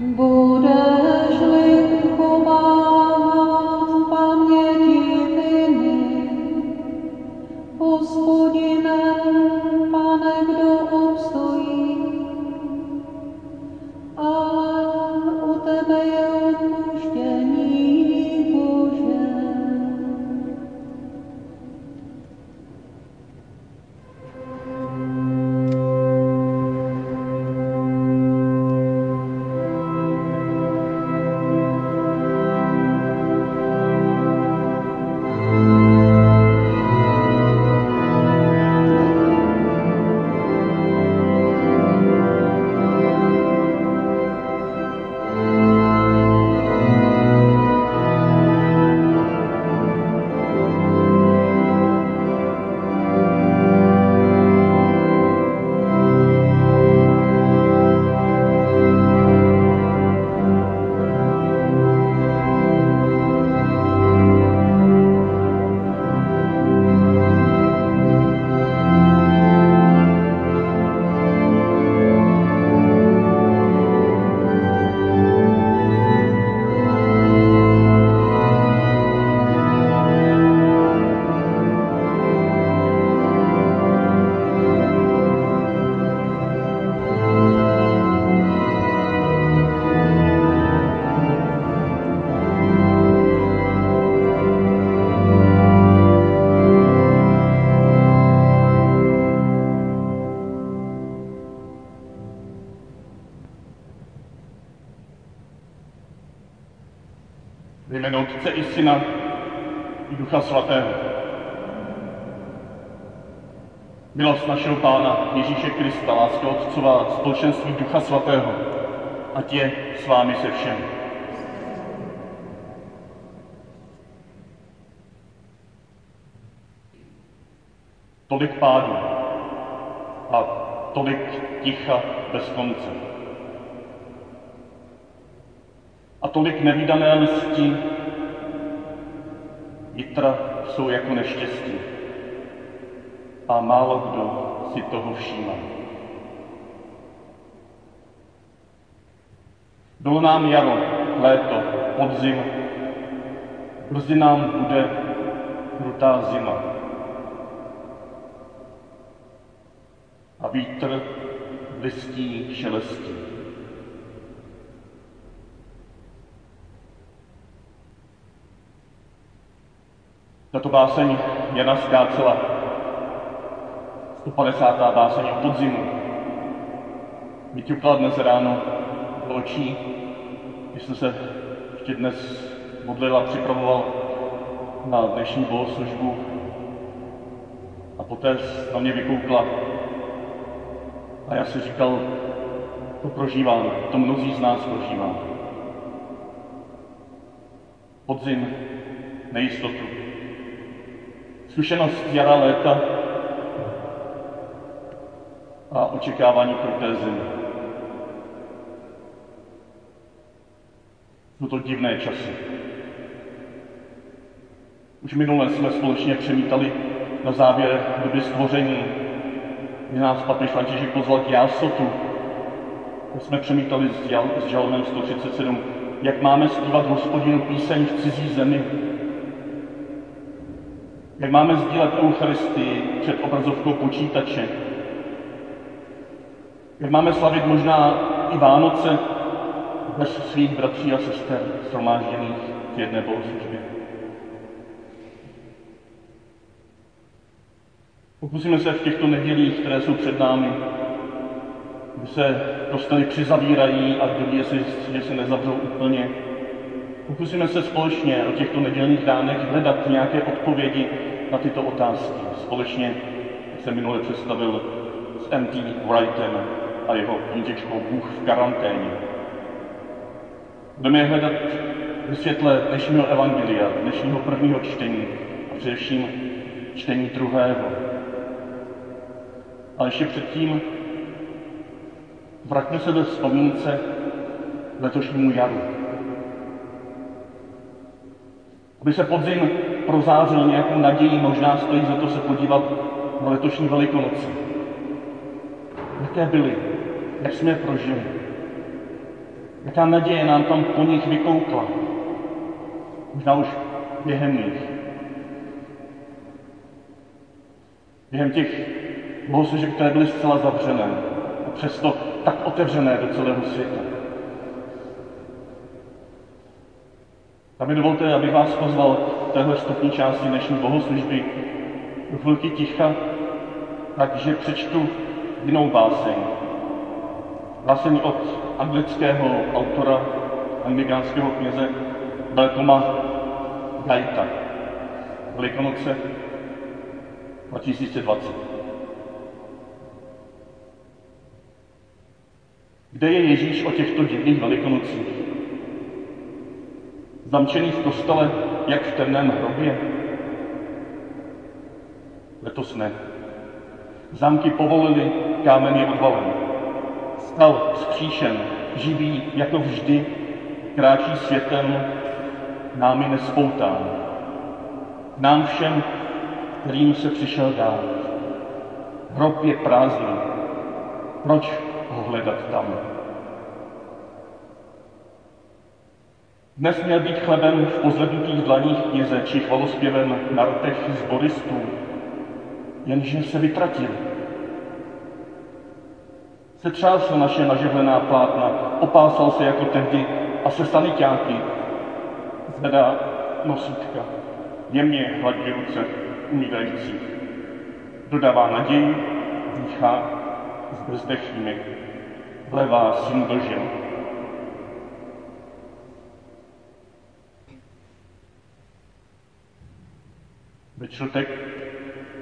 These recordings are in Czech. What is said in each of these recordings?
Будеш лихова. Syna i Ducha Svatého. Milost našeho Pána Ježíše Krista, láska Otcová, společenství Ducha Svatého, ať je s vámi se všemi. Tolik pádů a tolik ticha bez konce. A tolik nevýdané lsti, jitra jsou jako neštěstí. A málo kdo si toho všímá. Bylo nám jaro, léto, podzim, brzy nám bude krutá zima. A vítr listí šelestí. Tato báseň Jana Skácela, 150. báseň o podzimu, mi ťukla dnes ráno do očí, když jsem se ještě dnes modlil a připravoval na dnešní bohoslužbu a poté na mě vykoukla a já si říkal, to prožívám, to mnozí z nás prožívám. Podzim, nejistotu, zkušenost jara léta a očekávání kruté zimy. Jsou to divné časy. Už minule jsme společně přemítali na závěr doby stvoření, kdy nás papež František pozval k jásotu. Jsme přemítali s žalmem 137, jak máme zpívat hospodinu píseň v cizí zemi, jak máme sdílet Eucharistii před obrazovkou počítače, jak máme slavit možná i Vánoce bez svých bratří a sester shromážděných v jedné bohoslužbě. Pokusíme se v těchto nedělích, které jsou před námi, kdy se kostely přizavírají a kdo ví, jestli, že se nezavřou úplně, Pokusíme se společně o těchto nedělních dánech hledat nějaké odpovědi na tyto otázky. Společně, jak jsem minule představil, s M.T. Wrightem a jeho knížečkou Bůh v karanténě. Budeme je hledat ve světle dnešního evangelia, dnešního prvního čtení a především čtení druhého. Ale ještě předtím vraťme se ve vzpomínce letošnímu jaru. Aby se podzim prozářil nějakou naději, možná stojí za to se podívat na letošní Velikonoce. Jaké byly? Jak jsme je prožili? Jaká naděje nám tam po nich vykoukla. Možná už během nich. Během těch bohoslužeb, které byly zcela zavřené a přesto tak otevřené do celého světa. A mi dovolte, abych vás pozval v téhle vstupní části dnešní bohoslužby do chvilky ticha, takže přečtu jinou báseň. Báseň od anglického autora, anglikánského kněze Belkoma Gajta. Velikonoce 2020. Kde je Ježíš o těchto divných velikonocích? Zamčený v kostele, jak v temném hrobě? Letos ne. Zámky povolili, kámen je odvalen. Stal skříšen, živý jako vždy, kráčí světem, námi nespoután. Nám všem, kterým se přišel dát. Hrob je prázdný. Proč ho hledat tam? Dnes měl být chlebem v pozvednutých dlaních kněze či chvalospěvem na rtech zboristů, jenže se vytratil. Setřásl naše nažehlená plátna, opásal se jako tehdy a se sanitáky zvedá nosítka, jemně hladí ruce umírajících. Dodává naději, dýchá vlevá syn do žen. Ve čtvrtek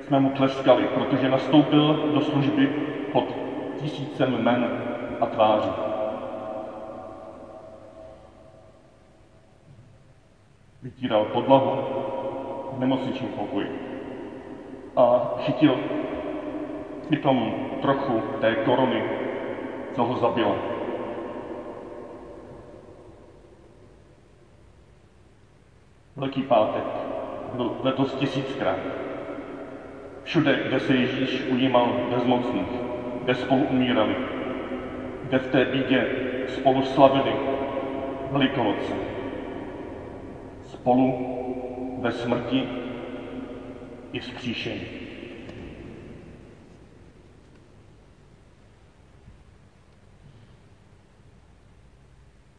jsme mu tleskali, protože nastoupil do služby pod tisícem men a tváří. Vytíral podlahu v nemocničním pokoji a chytil přitom trochu té korony, co ho zabila. Velký pátek byl letos tisíckrát. Všude, kde se Ježíš ujímal bezmocných, kde spolu umírali, kde v té bídě spolu slavili Velikonoce. Spolu ve smrti i vzkříšení.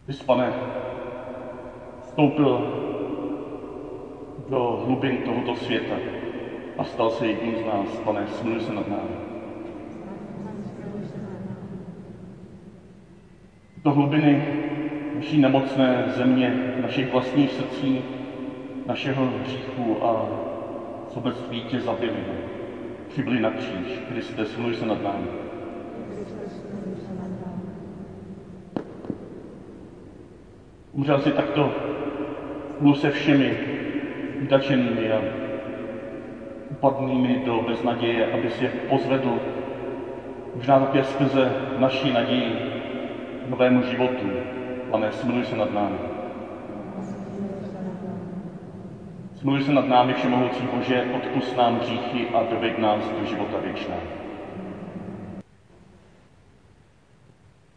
Vys, pane, vstoupil do hlubin tohoto světa a stal se jedním z nás. Pane, smiluj se nad námi. Do hlubiny naší nemocné země, našich vlastních srdcí, našeho hříchu a sobectví tě zabili. Přibili na kříž. Kriste, smiluj se nad námi. Umřel si takto spolu se všemi vydačenými a upadnými do beznaděje, aby si je pozvedl možná také skrze naší naději novému životu. Pane, smiluj se nad námi. Smiluj se nad námi, Všemohoucí Bože, odpust nám hříchy a doveď nás do života věčného.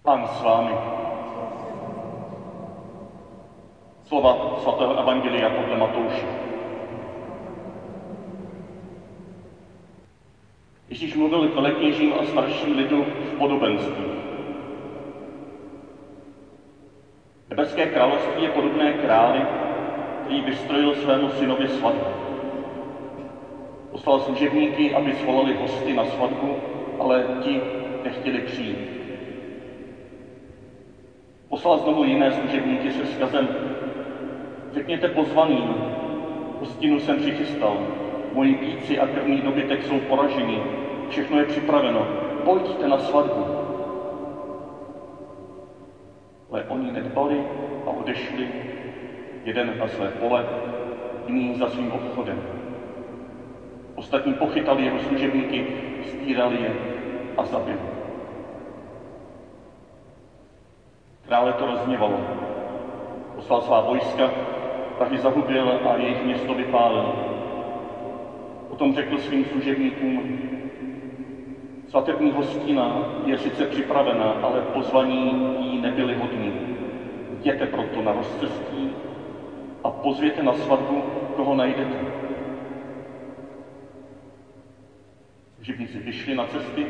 Pán s vámi. Slova svatého Evangelia podle Matouše. Ježíš mluvil k velekněžím a starším lidu v podobenství. Nebeské království je podobné králi, který vystrojil svému synovi svatbu. Poslal služebníky, aby svolali hosty na svatbu, ale ti nechtěli přijít. Poslal znovu jiné služebníky se vzkazem, řekněte pozvaným, hostinu jsem přichystal, moji píci a krvní dobytek jsou poraženi, všechno je připraveno, pojďte na svatbu. Ale oni nedbali a odešli, jeden na své pole, jiný za svým obchodem. Ostatní pochytali jeho služebníky, stírali je a zabili. Krále to rozněvalo. Poslal svá vojska, tak je zahubil a jejich město vypálil. Potom řekl svým služebníkům, svatební hostina je sice připravena, ale pozvaní jí nebyli hodní. jděte proto na rozcestí a pozvěte na svatbu, koho najdete. Živníci vyšli na cesty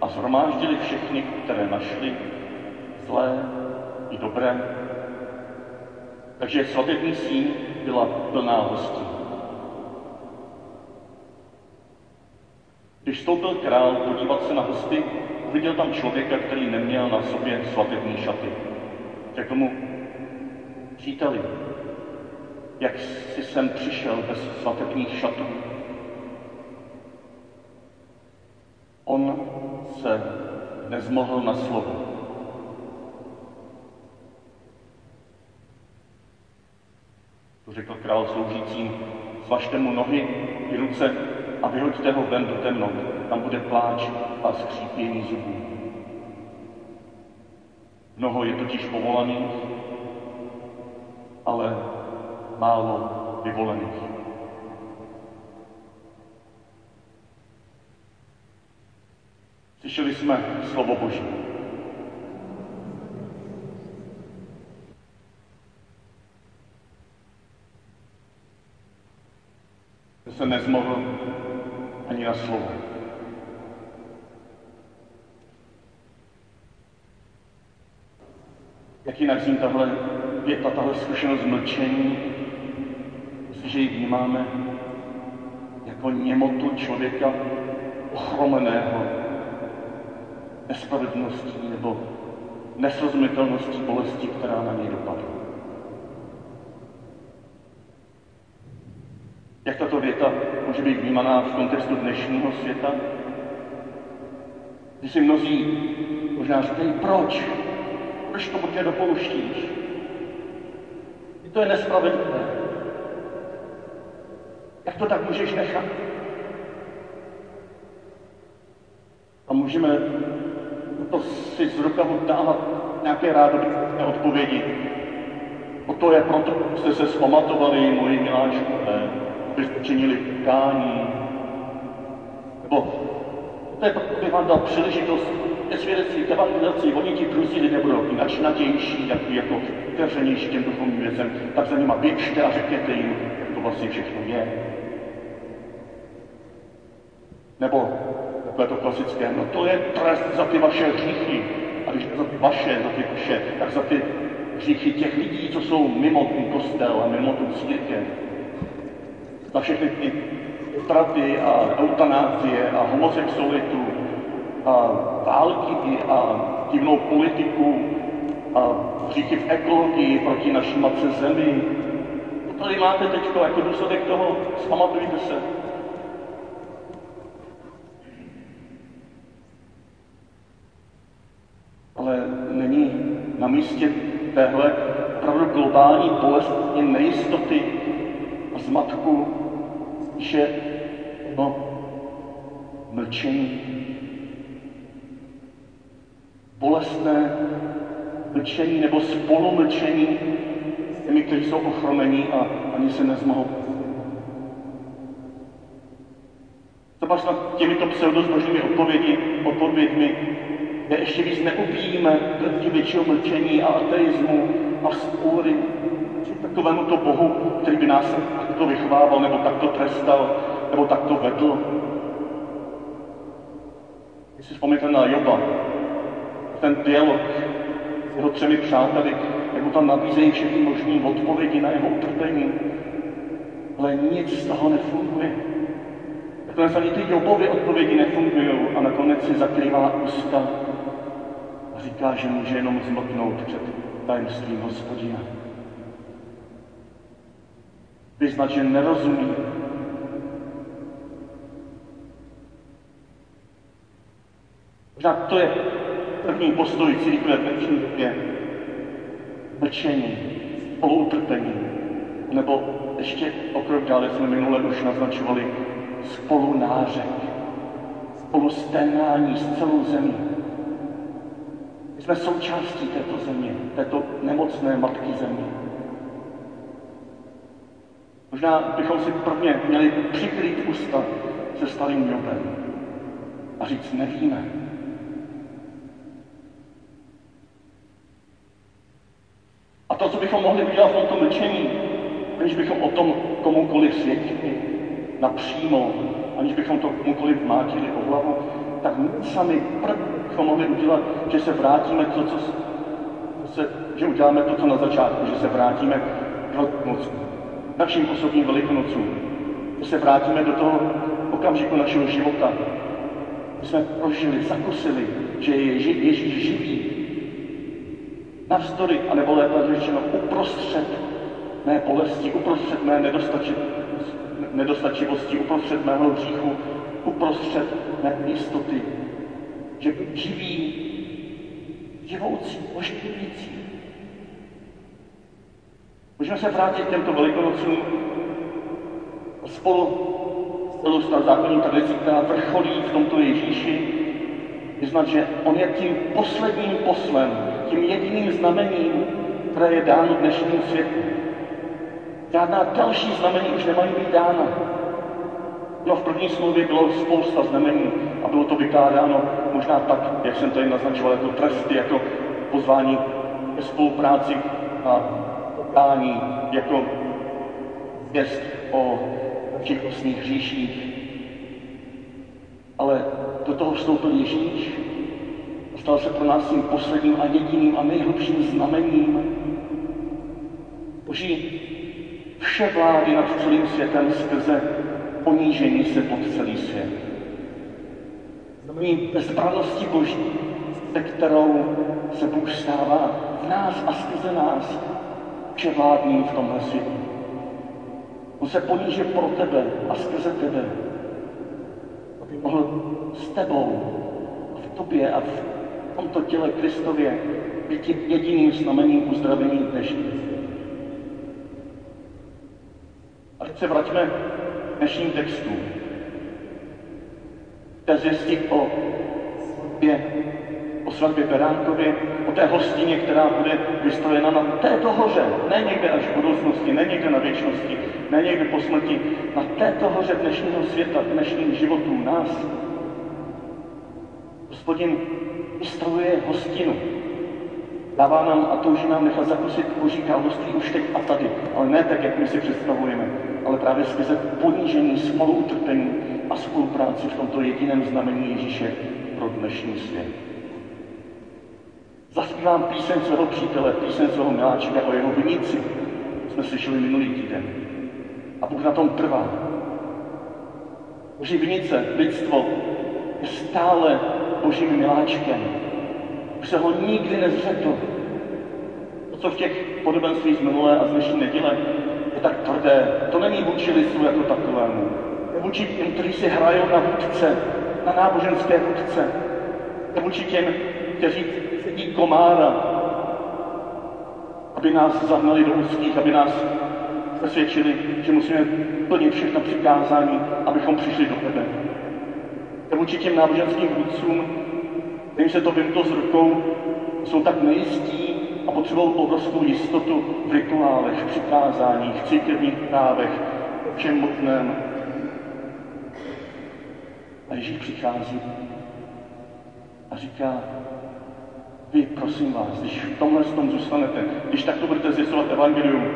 a zhromáždili všechny, které našli, zlé i dobré. Takže svatební síň byla plná hostí. Když vstoupil král podívat se na hosty, uviděl tam člověka, který neměl na sobě svatební šaty. Řekl mu, příteli, jak jsi sem přišel bez svatebních šatů? On se nezmohl na slovo. To řekl král sloužícím, zvažte mu nohy i ruce a vyhoďte ho ven do temnot. Tam bude pláč a skřípění zubů. Mnoho je totiž povolaných, ale málo vyvolených. Slyšeli jsme slovo Boží. Se nezmohl ani na slovo. Jak jinak zní tahle věta, tahle zkušenost mlčení, jestliže ji vnímáme jako němotu člověka ochromeného nespravedlností nebo nesrozumitelností bolesti, která na něj dopadla. Jak tato věta může být vnímaná v kontextu dnešního světa? Když si mnozí možná říkají, proč? Proč to tě dopouštíš? I to je nespravedlivé. Jak to tak můžeš nechat? A můžeme to si z rukavu dávat nějaké rádoby odpovědi. O to je proto, jste se zpamatovali, moji miláčkové, abyste činili kání. Nebo to je proto, bych vám dal příležitost ke svědectví, k evangelizaci, oni ti druzí lidé budou i načnatější, takový jako otevřenější těm duchovním věcem, tak za nima běžte a řekněte jim, jak to vlastně všechno je. Nebo takové to klasické, no to je trest za ty vaše hříchy. A když za ty vaše, za ty vaše, tak za ty hříchy těch lidí, co jsou mimo ten kostel a mimo tu církev. Za všechny ty straty a eutanázie a homosexualitu a války a divnou politiku a hříchy v ekologii proti naší matce zemi. To tady máte teď jako důsledek toho, zpamatujte se. Ale není na místě téhle opravdu globální bolestní nejistoty a zmatku, že no, mlčení, bolestné mlčení nebo spolumlčení s těmi, kteří jsou ochromení a ani se nezmohou. Třeba snad těmito pseudozbožnými odpovědi, odpověďmi kde ještě víc neubíjíme do většího mlčení a ateismu a vzpůry takovému to Bohu, který by nás takto vychovával, nebo takto trestal, nebo takto vedl. Když si vzpomněte na Joba, ten dialog s jeho třemi přáteli, jak mu tam nabízejí všechny možné odpovědi na jeho utrpení, ale nic z toho nefunguje. Nakonec ani ty Jobovy odpovědi nefungují a nakonec si zakrývá ústa a říká, že může jenom zmlknout před tajemstvím hospodina. Vyznat, že nerozumí. Možná to je první postoj církve v dnešní době. Mlčení, spoluutrpení. Nebo ještě o krok dále jsme minule už naznačovali spolu stennání s celou zemí. My jsme součástí této země, této nemocné matky země. Možná bychom si prvně měli přikrýt ústa se starým Jobem a říct, nevíme. mohli udělat v tomto mlčení, aniž bychom o tom komukoliv svědčili napřímo, aniž bychom to komukoliv mátili o hlavu, tak my sami první bychom mohli udělat, že se vrátíme to, co se, že uděláme to, co na začátku, že se vrátíme k Velikonocu, našim osobním Velikonocům, že se vrátíme do toho okamžiku našeho života, my jsme prožili, zakusili, že je Ježí, Ježíš živý. Navzdory, anebo lépe řečeno, uprostřed mé bolesti, uprostřed mé nedostačivosti, uprostřed mého hříchu, uprostřed mé jistoty, že živý, živoucí, oživující. Můžeme se vrátit k těmto velikonocům spolu celou zákonní tradicí, která vrcholí v tomto Ježíši, vyznat, že on je tím posledním poslem, tím jediným znamením, které je dáno dnešnímu světu. Žádná další znamení už nemají být dána. No v první smlouvě bylo spousta znamení a bylo to vykládáno možná tak, jak jsem tady naznačoval, jako tresty, jako pozvání ke spolupráci a pokání, jako zvěst o těch vlastních hříších. Ale do toho vstoupil Ježíš a stal se pro nás tím posledním a jediným a nejhlubším znamením Boží vše vlády nad celým světem skrze ponížení se pod celý svět. Znamení bezbranosti Boží, se kterou se Bůh stává v nás a skrze nás vševládním v tomhle světě. On se poníže pro tebe a skrze tebe, aby mohl s tebou a v tobě a v tomto těle Kristově být tím jediným znamením uzdravení dnešní. A teď se vraťme k dnešním textům. Té zvěsti o o svatbě Beránkově, o té hostině, která bude vystavena na této hoře, ne někde až v budoucnosti, ne někde na věčnosti, ne někde po smrti, na této hoře dnešního světa, dnešních životů nás. Hospodin vystavuje hostinu. Dává nám a touží nám nechat zakusit Boží království už teď a tady, ale ne tak, jak my si představujeme, ale právě skrze ponížení, spoluutrpení a spolupráci v tomto jediném znamení Ježíše pro dnešní svět. Zaspívám píseň svého přítele, píseň svého miláčka o jeho vinici. Jsme slyšeli minulý týden. A Bůh na tom trvá. Boží vinice, lidstvo, je stále božím miláčkem. Už se ho nikdy nezřekl. To, co v těch podobenstvích z minulé a z dnešní neděle je tak tvrdé, to není vůči lidstvu jako takovému. Je vůči těm, kteří si hrajou na vůdce, na náboženské vůdce. Je vůči těm, kteří sedí komára, aby nás zahnali do úzkých, aby nás přesvědčili, že musíme plnit všechna přikázání, abychom přišli do tebe. Je vůči těm náboženským vůdcům, kterým se to vymklo z rukou, jsou tak nejistí a potřebují obrovskou jistotu v rituálech, v přikázáních, v církevních právech, všem možném. A Ježíš přichází a říká, vy, prosím vás, když v tomhle tom zůstanete, když takto budete zjistovat evangelium,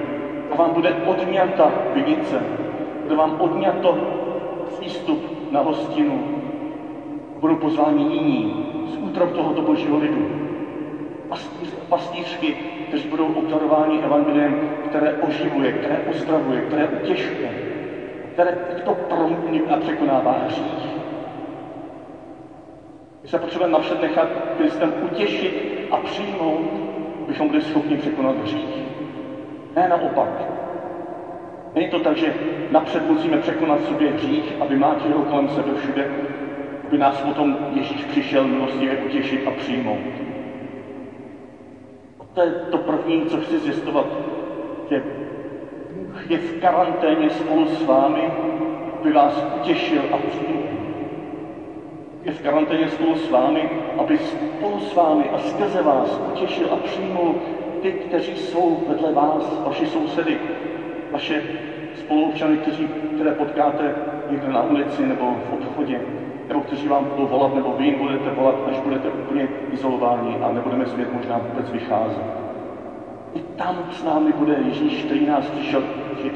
a vám bude odňata vinice, bude vám odňato přístup na hostinu, budou pozváni jiní z útrop tohoto božího lidu. Pastýřky, kteří budou obdarováni evangeliem, které oživuje, které uzdravuje, které utěšuje, které to promění a překonává hřích. My se potřebujeme napřed nechat Kristem utěšit a přijmout, abychom byli schopni překonat hřích. Ne naopak. Není to tak, že napřed musíme překonat sobě hřích, aby máte ho kolem sebe všude, aby nás potom Ježíš přišel milostivě utěšit a přijmout. To je to první, co chci zjistovat, že je v karanténě spolu s vámi, aby vás utěšil a přijmout. Je v karanténě spolu s vámi, aby spolu s vámi a skrze vás utěšil a přijmul ty, kteří jsou vedle vás, vaši sousedy, vaše spoluobčany, kteří, které potkáte někde na ulici nebo v obchodě, nebo kteří vám budou volat, nebo vy jim budete volat, až budete úplně izolováni a nebudeme smět možná vůbec vycházet. I tam s námi bude Ježíš, který nás přišel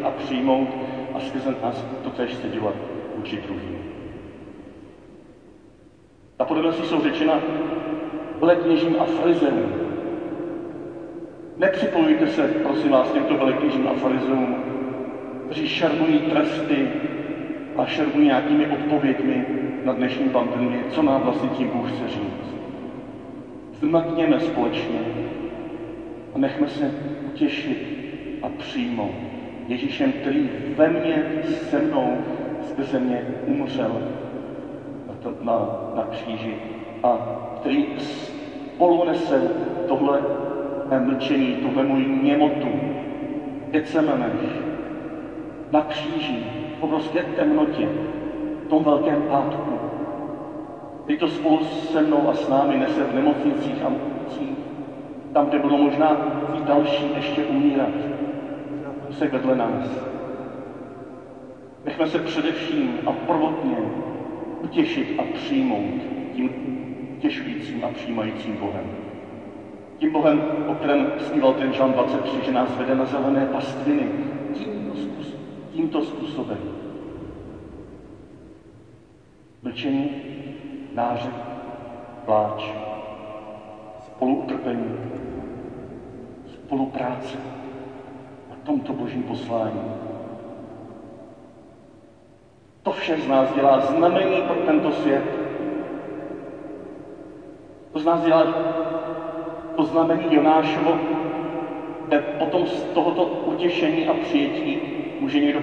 a přijmout a skrze nás to tež chce dělat vůči druhým. Ta podobenství jsou řečena velekněžím a farizeům. Nepřipojujte se, prosím vás, těmto velekněžím a farizeům, kteří šarmují tresty a šarmují nějakými odpověďmi na dnešní pandemii, co nám vlastně tím Bůh chce říct. Zmlkněme společně a nechme se utěšit a přijmout Ježíšem, který ve mně se mnou skrze mě umřel na, na, kříži a který spolu nese tohle mlčení, tuhle můj němotu, Gecemeneš, na kříži, v obrovské temnotě, v tom velkém pátku. Teď to spolu se mnou a s námi nese v nemocnicích a ulicích, tam, kde bylo možná i další ještě umírat, se vedle nás. Nechme se především a prvotně utěšit a přijmout tím těšujícím a přijímajícím Bohem. Tím Bohem, o kterém zpíval ten Žan 23, že nás vede na zelené pastviny. Tímto, tímto způsobem. Mlčení, nářek, pláč, spoluutrpení, spolupráce na tomto božím poslání. To vše z nás dělá znamení pro tento svět. To z nás dělá to znamení Jonášovo, kde potom z tohoto utěšení a přijetí může někdo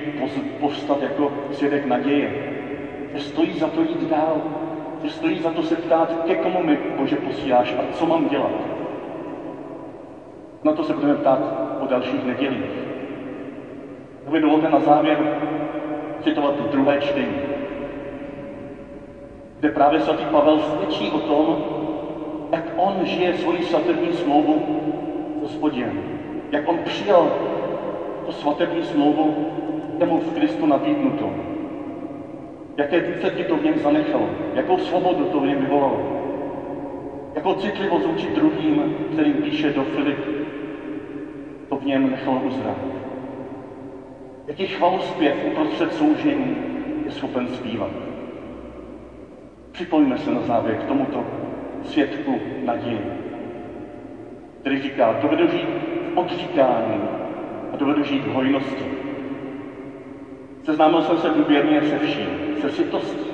povstat jako svědek naděje. Že stojí za to jít dál, že stojí za to se ptát, ke komu mi Bože posíláš a co mám dělat. Na to se budeme ptát o dalších nedělích. Tak dovolte na závěr citovat to druhé čtení, kde právě svatý Pavel svědčí o tom, jak on žije svoji svatební smlouvu s hospodinem. Jak on přijal to svatební smlouvu, mu v Kristu nabídnuto. Jaké výsledky to v něm zanechalo, jakou svobodu to v něm vyvolalo, jakou citlivost vůči druhým, kterým píše do Filip, to v něm nechalo uzrát. Jaký chvalospěv uprostřed soužení je schopen zpívat. Připojíme se na závěr k tomuto světku naději, který říká, dovedu žít v odříkání a dovedu žít v hojnosti. Seznámil jsem se důvěrně se vším, se sytostí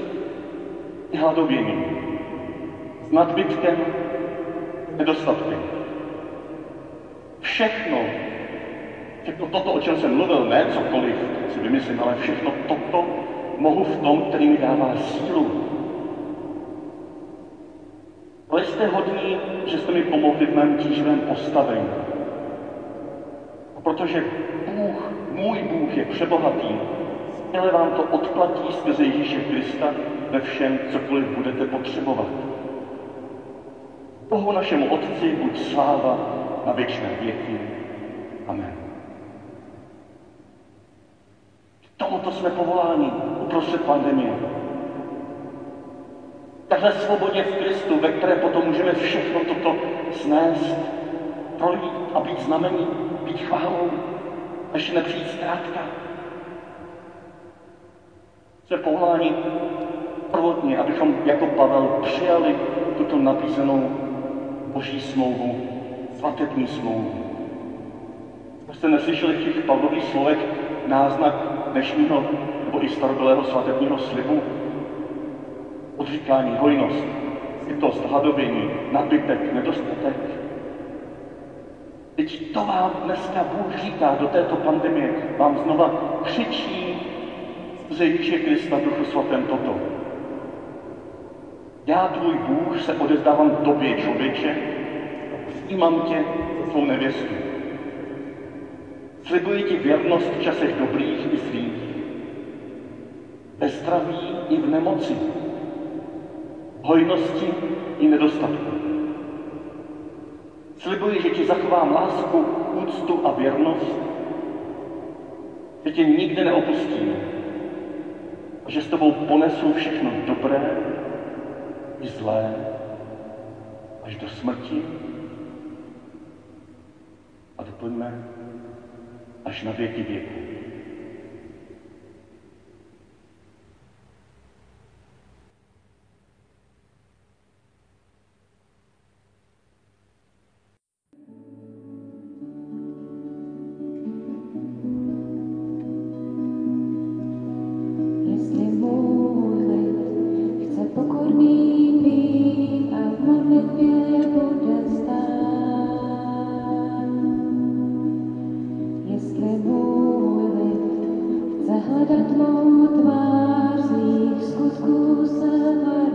i hladověním, s nadbytkem, nedostatkem. Všechno, všechno toto, o čem jsem mluvil, ne cokoliv si vymyslím, ale všechno toto mohu v tom, který mi dává sílu, ale jste hodní, že jste mi pomohli v mém tíživém postavení. A protože Bůh, můj Bůh je přebohatý, ale vám to odplatí skrze Ježíše Krista ve všem, cokoliv budete potřebovat. Bohu našemu Otci buď sláva na věčné věky. Amen. Tomuto jsme povoláni uprostřed pandemie takhle svobodě v Kristu, ve které potom můžeme všechno toto snést, projít a být znamení, být chválou, ještě nepřijít zkrátka. Jsme povoláni prvotně, abychom jako Pavel přijali tuto nabízenou boží smlouvu, svatební smlouvu. Jste neslyšeli v těch Pavlových slovech náznak dnešního nebo i starobylého svatebního slibu, odříkání, hojnost, sytost, hladovění, nabytek, nedostatek. Teď to vám dneska Bůh říká do této pandemie, vám znova křičí z Ježíše Krista Duchu Svatém toto. Já, tvůj Bůh, se odezdávám tobě, člověče, přijímám tě tvou nevěstu. Slibuji ti věrnost v časech dobrých i zlých, ve zdraví i v nemoci, hojnosti i nedostatku. Slibuji, že ti zachovám lásku, úctu a věrnost, že tě nikdy neopustím a že s tebou ponesu všechno dobré i zlé až do smrti. A do naplňme až na věky věku. hledat mou tvář z mých skutků se vrát.